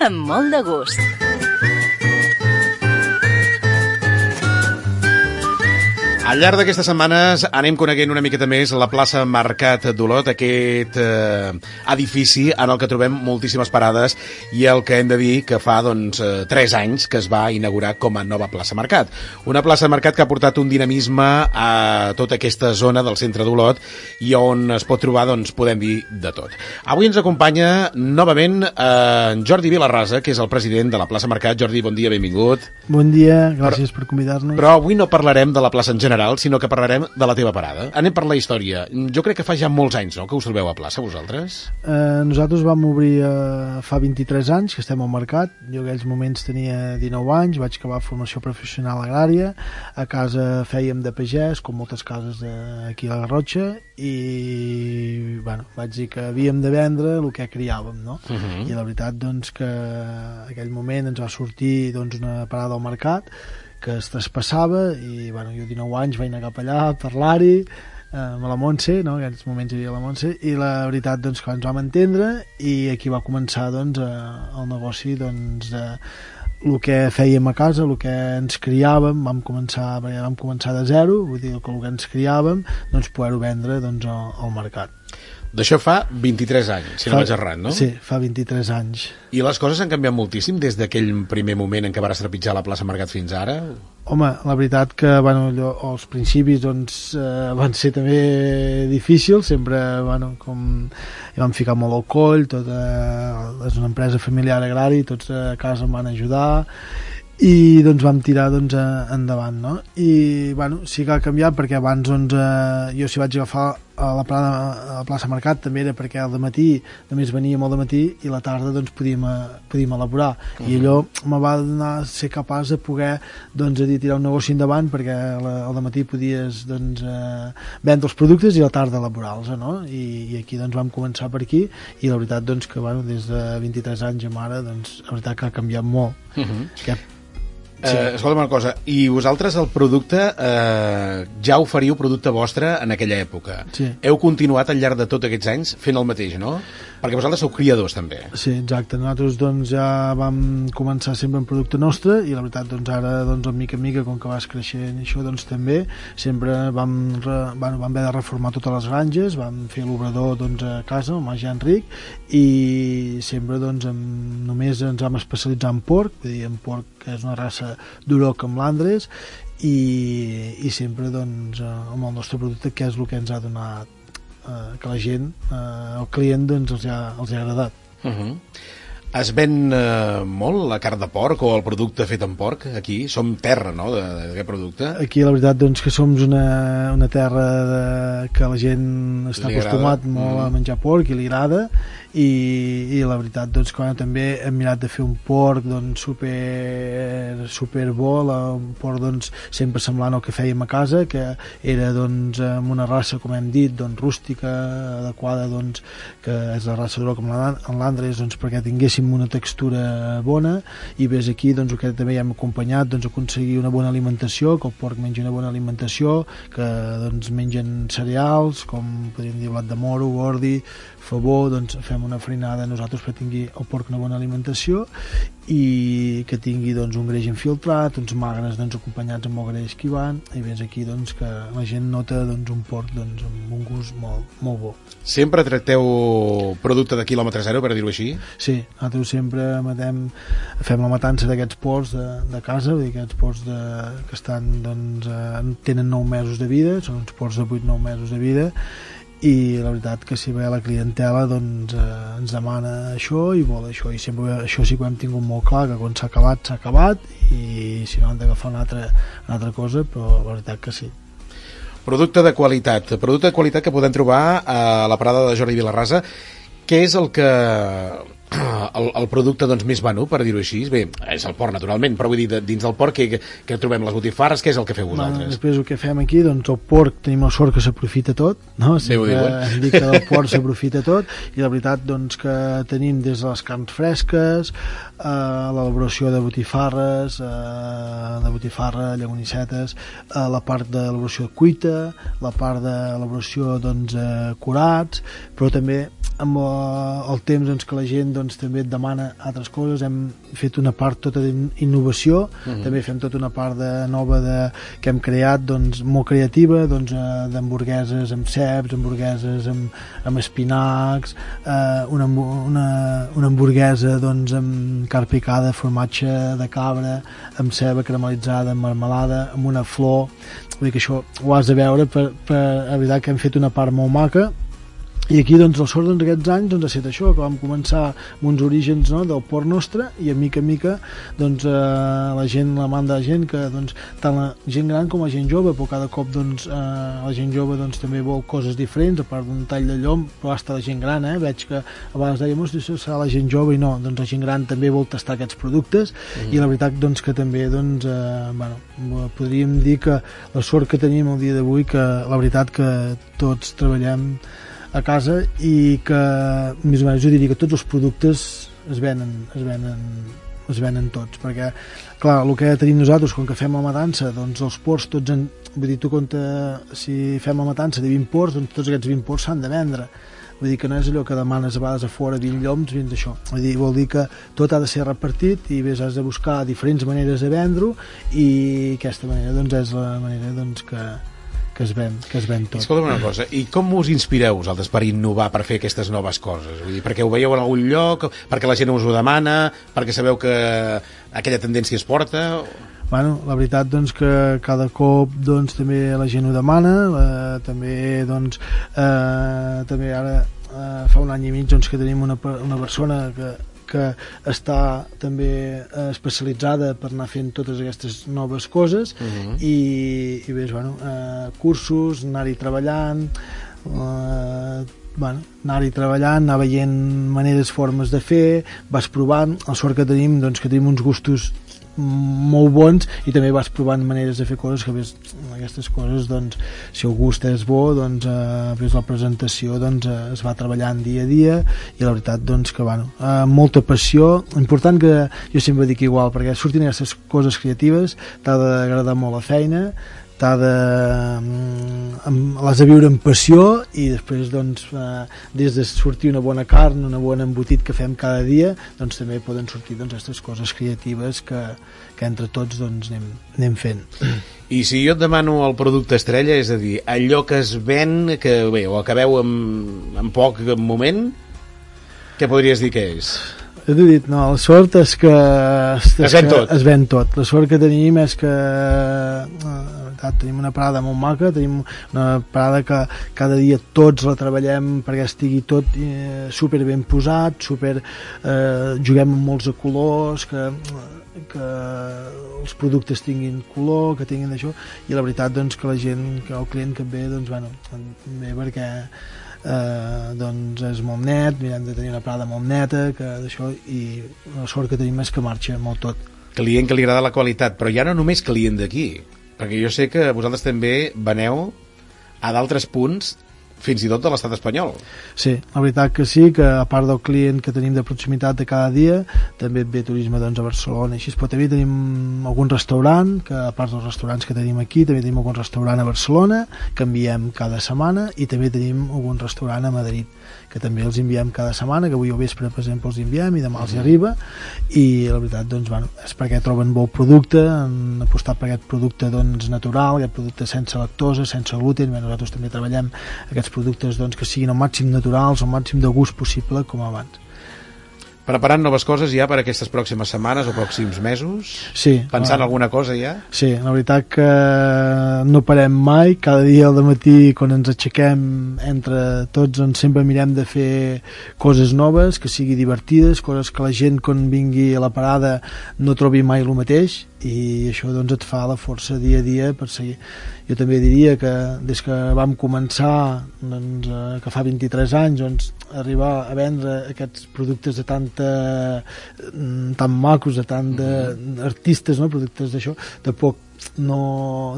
amb molt de gust. Al llarg d'aquestes setmanes anem coneguent una miqueta més la plaça Mercat d'Olot, aquest eh, edifici en el que trobem moltíssimes parades i el que hem de dir que fa doncs, eh, 3 anys que es va inaugurar com a nova plaça Mercat. Una plaça Mercat que ha portat un dinamisme a tota aquesta zona del centre d'Olot i on es pot trobar, doncs, podem dir, de tot. Avui ens acompanya novament eh, Jordi Vilarrasa, que és el president de la plaça Mercat. Jordi, bon dia, benvingut. Bon dia, gràcies però, per convidar-nos. Però avui no parlarem de la plaça en general, general, sinó que parlarem de la teva parada. Anem per la història. Jo crec que fa ja molts anys, no?, que us trobeu a plaça, vosaltres? Eh, nosaltres vam obrir eh, fa 23 anys, que estem al mercat. Jo aquells moments tenia 19 anys, vaig acabar formació professional agrària, a casa fèiem de pagès, com moltes cases aquí a la Garrotxa, i bueno, vaig dir que havíem de vendre el que criàvem, no? Uh -huh. I la veritat, doncs, que aquell moment ens va sortir doncs, una parada al mercat que es traspassava i bueno, jo 19 anys vaig anar cap allà a parlar-hi eh, amb la Montse, no? en aquells moments hi havia la Montse, i la veritat doncs, que ens vam entendre i aquí va començar doncs, eh, el negoci doncs, de el que fèiem a casa, el que ens criàvem, vam començar, vam començar de zero, vull dir el que ens criàvem, doncs poder-ho vendre doncs, al, al mercat. D'això fa 23 anys, si fa, no vaig errat, no? Sí, fa 23 anys. I les coses han canviat moltíssim des d'aquell primer moment en què vas trepitjar la plaça Mercat fins ara? Home, la veritat que bueno, allò, els principis doncs, eh, van ser també difícils, sempre bueno, com hi vam ficar molt al coll, tot, eh, és una empresa familiar agrari, tots a casa em van ajudar i doncs vam tirar doncs, endavant no? i bueno, sí que ha canviat perquè abans doncs, eh, jo si vaig agafar a la, plana, a la plaça Mercat també era perquè al matí només venia molt de matí i la tarda doncs, podíem, eh, podíem elaborar uh -huh. i allò me va donar ser capaç de poder doncs, a dir, tirar un negoci endavant perquè al matí podies doncs, eh, vendre els productes i a la tarda elaborar-los no? I, i aquí doncs, vam començar per aquí i la veritat doncs, que bueno, des de 23 anys a ara doncs, la veritat que ha canviat molt uh -huh. que Sí. Eh, escolta'm una cosa, i vosaltres el producte eh, ja oferiu producte vostre en aquella època. Sí. Heu continuat al llarg de tots aquests anys fent el mateix, no? Perquè vosaltres sou criadors també. Sí, exacte. Nosaltres doncs, ja vam començar sempre amb producte nostre i la veritat doncs, ara doncs, en mica en mica, com que vas creixent això doncs, també, sempre vam, re, bueno, vam haver de reformar totes les granges, vam fer l'obrador doncs, a casa, amb el Enric, i sempre doncs, amb, només ens vam especialitzar en porc, vull dir, en porc que és una raça d'Uroc amb l'Andres i, i sempre doncs, eh, amb el nostre producte que és el que ens ha donat eh, que la gent, eh, el client doncs, els, ha, els ha agradat uh -huh. Es ven eh, molt la carn de porc o el producte fet en porc aquí? Som terra, no?, d'aquest producte. Aquí la veritat doncs, que som una, una terra de, que la gent està acostumat molt mm. a menjar porc i li agrada i, i la veritat doncs, que també hem mirat de fer un porc doncs, super, super bo la, un porc doncs, sempre semblant al que fèiem a casa que era doncs, amb una raça com hem dit doncs, rústica adequada doncs, que és la raça com en l'Andres doncs, perquè tinguéssim una textura bona i ves aquí doncs, el que també hem acompanyat doncs, aconseguir una bona alimentació que el porc mengi una bona alimentació que doncs, mengen cereals com podríem dir blat de moro, ordi favor doncs, fem una frinada nosaltres per tingui el porc una bona alimentació i que tingui doncs, un greix infiltrat, uns magres doncs, acompanyats amb el greix que hi van i vens aquí doncs, que la gent nota doncs, un porc doncs, amb un gust molt, molt bo. Sempre tracteu producte de quilòmetre zero, per dir-ho així? Sí, nosaltres sempre matem, fem la matança d'aquests porcs de, de casa, vull dir, aquests porcs de, que estan, doncs, eh, tenen 9 mesos de vida, són uns porcs de 8-9 mesos de vida i la veritat que si ve la clientela doncs eh, ens demana això i vol això. I sempre això sí que ho hem tingut molt clar que quan s'ha acabat s'ha acabat i si no han d'agafar una, altra, una altra cosa però la veritat que sí. Producte de qualitat, producte de qualitat que podem trobar a la parada de Jordi Vilarrasa què és el que el, el producte doncs, més venut, per dir-ho així. Bé, és el porc, naturalment, però vull dir, de, dins del porc que, que trobem les botifarres, què és el que feu vosaltres? Bueno, després el que fem aquí, doncs el porc tenim la sort que s'aprofita tot, no? Sempre hem dit que el porc s'aprofita tot, i la veritat doncs, que tenim des de les carns fresques, eh, l'elaboració de botifarres, eh, de botifarra, llagonissetes, eh, la part d'elaboració de cuita, la part d'elaboració doncs, eh, curats, però també amb el temps doncs, que la gent doncs, també et demana altres coses hem fet una part tota d'innovació uh mhm. -huh. també fem tota una part de nova de, que hem creat doncs, molt creativa doncs, eh, d'hamburgueses amb ceps hamburgueses amb, amb espinacs eh, una, una, una hamburguesa doncs, amb carn picada formatge de cabra amb ceba caramelitzada amb marmelada amb una flor vull dir que això ho has de veure per, per, veritat que hem fet una part molt maca i aquí doncs la sort doncs, aquests anys doncs, ha estat això, que vam començar amb uns orígens no, del port nostre i a mica a mica doncs, eh, la gent, la manda de gent que doncs, tant la gent gran com la gent jove però cada cop doncs, eh, la gent jove doncs, també vol coses diferents a part d'un tall de llom però hasta la gent gran eh? veig que a vegades dèiem això serà la gent jove i no, doncs la gent gran també vol tastar aquests productes mm. i la veritat doncs, que també doncs, eh, bueno, podríem dir que la sort que tenim el dia d'avui que la veritat que tots treballem a casa i que més o menys jo diria que tots els productes es venen, es venen, es venen tots perquè clar, el que tenim nosaltres quan que fem la matança doncs els ports tots en, vull dir, tu compte si fem la matança de 20 ports doncs tots aquests 20 ports s'han de vendre. Vull dir que no és allò que demanes a vegades a fora 20 lloms, 20 d'això vull dir, vol dir que tot ha de ser repartit i ves, has de buscar diferents maneres de vendre-ho i aquesta manera doncs és la manera doncs, que, que es ven, que es ven tot. Escolta'm una cosa, i com us inspireu vosaltres per innovar, per fer aquestes noves coses? Vull dir, perquè ho veieu en algun lloc, perquè la gent us ho demana, perquè sabeu que aquella tendència es porta... Bueno, la veritat doncs, que cada cop doncs, també la gent ho demana, eh, també, doncs, eh, també ara eh, fa un any i mig doncs, que tenim una, una persona que que està també eh, especialitzada per anar fent totes aquestes noves coses uh mhm. -huh. i, i bé, bueno, eh, cursos, anar-hi treballant eh, bueno, anar-hi treballant, anar veient maneres, formes de fer, vas provant, el sort que tenim, doncs que tenim uns gustos molt bons i també vas provant maneres de fer coses que ves aquestes coses doncs si el gust és bo doncs eh, ves la presentació doncs eh, es va treballant dia a dia i la veritat doncs que bueno, eh, molta passió. Important que jo sempre dic igual perquè surtin aquestes coses creatives t'ha d'agradar molt la feina de mm, l'has de viure amb passió i després doncs eh, des de sortir una bona carn una bona embotit que fem cada dia doncs també poden sortir doncs aquestes coses creatives que, que entre tots doncs anem, anem fent i si jo et demano el producte estrella és a dir, allò que es ven que bé, ho acabeu en, en poc moment què podries dir que és? Jo t'he dit, no, la sort és que... És es ven que tot. Es ven tot. La sort que tenim és que eh, veritat, tenim una parada molt maca, tenim una parada que cada dia tots la treballem perquè estigui tot eh, super ben posat, super, eh, juguem amb molts colors, que, que els productes tinguin color, que tinguin això, i la veritat doncs, que la gent, que el client que ve, doncs, bueno, ve perquè eh, doncs és molt net, mirem de tenir una parada molt neta, que d'això, i la sort que tenim és que marxa molt tot. Client que li agrada la qualitat, però ja no només client d'aquí, perquè jo sé que vosaltres també veneu a d'altres punts fins i tot de l'estat espanyol. Sí, la veritat que sí, que a part del client que tenim de proximitat de cada dia, també ve turisme doncs, a Barcelona, així, però també tenim algun restaurant, que a part dels restaurants que tenim aquí, també tenim algun restaurant a Barcelona, que enviem cada setmana, i també tenim algun restaurant a Madrid que també els enviem cada setmana, que avui al vespre, per exemple, els enviem i demà els hi arriba, i la veritat, doncs, bueno, és perquè troben bon producte, han apostat per aquest producte doncs, natural, aquest producte sense lactosa, sense gluten, bé, nosaltres també treballem aquests productes doncs, que siguin al màxim naturals, al màxim de gust possible, com abans preparant noves coses ja per aquestes pròximes setmanes o pròxims mesos? Sí. Pensant uh, alguna cosa ja? Sí, la veritat que no parem mai, cada dia al matí quan ens aixequem entre tots doncs sempre mirem de fer coses noves, que sigui divertides, coses que la gent quan vingui a la parada no trobi mai el mateix i això doncs et fa la força dia a dia per seguir. Jo també diria que des que vam començar doncs, eh, que fa 23 anys doncs, arribar a vendre aquests productes de tanta mm, tan macos, de tant d'artistes, mm-hmm. no? productes d'això, de poc no,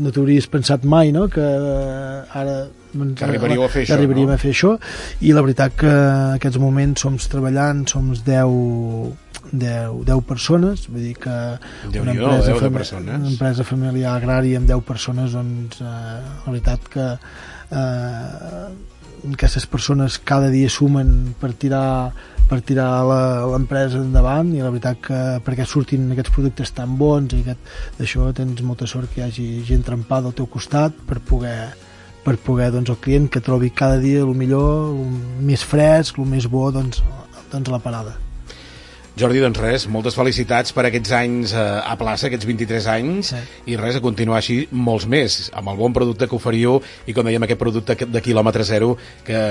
no t'hauries pensat mai no? que ara doncs, que arribaríeu a fer això, arribaríem no? a fer això i la veritat que en aquests moments som treballant, som 10 10, 10 persones, vull dir que una empresa, 10 persones. una empresa familiar agrària amb 10 persones, doncs eh, la veritat que eh, aquestes persones cada dia sumen per tirar per tirar l'empresa endavant i la veritat que perquè surtin aquests productes tan bons i aquest, d'això tens molta sort que hi hagi gent trempada al teu costat per poder per poder doncs, el client que trobi cada dia el millor, el més fresc, el més bo doncs, doncs la parada. Jordi, doncs res, moltes felicitats per aquests anys eh, a plaça, aquests 23 anys, sí. i res, a continuar així molts més, amb el bon producte que oferiu i, com dèiem, aquest producte de quilòmetre zero que,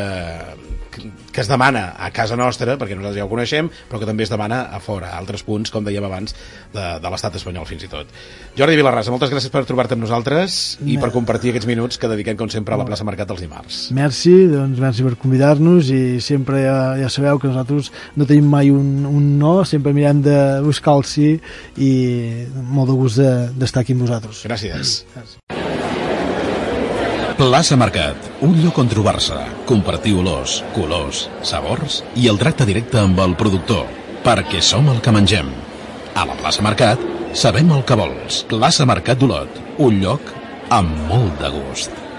que es demana a casa nostra, perquè nosaltres ja ho coneixem, però que també es demana a fora, a altres punts, com dèiem abans, de, de l'estat espanyol fins i tot. Jordi Vilarrasa, moltes gràcies per trobar-te amb nosaltres i per compartir aquests minuts que dediquem, com sempre, a la plaça Mercat dels dimarts. Merci, doncs merci per convidar-nos i sempre ja, ja sabeu que nosaltres no tenim mai un, un no, sempre mirem de buscar el sí i molt de gust d'estar de, aquí amb vosaltres. Gràcies. gràcies. Plaça Mercat, un lloc on trobar-se, compartir olors, colors, sabors i el tracte directe amb el productor, perquè som el que mengem. A la plaça Mercat sabem el que vols. Plaça Mercat d'Olot, un lloc amb molt de gust.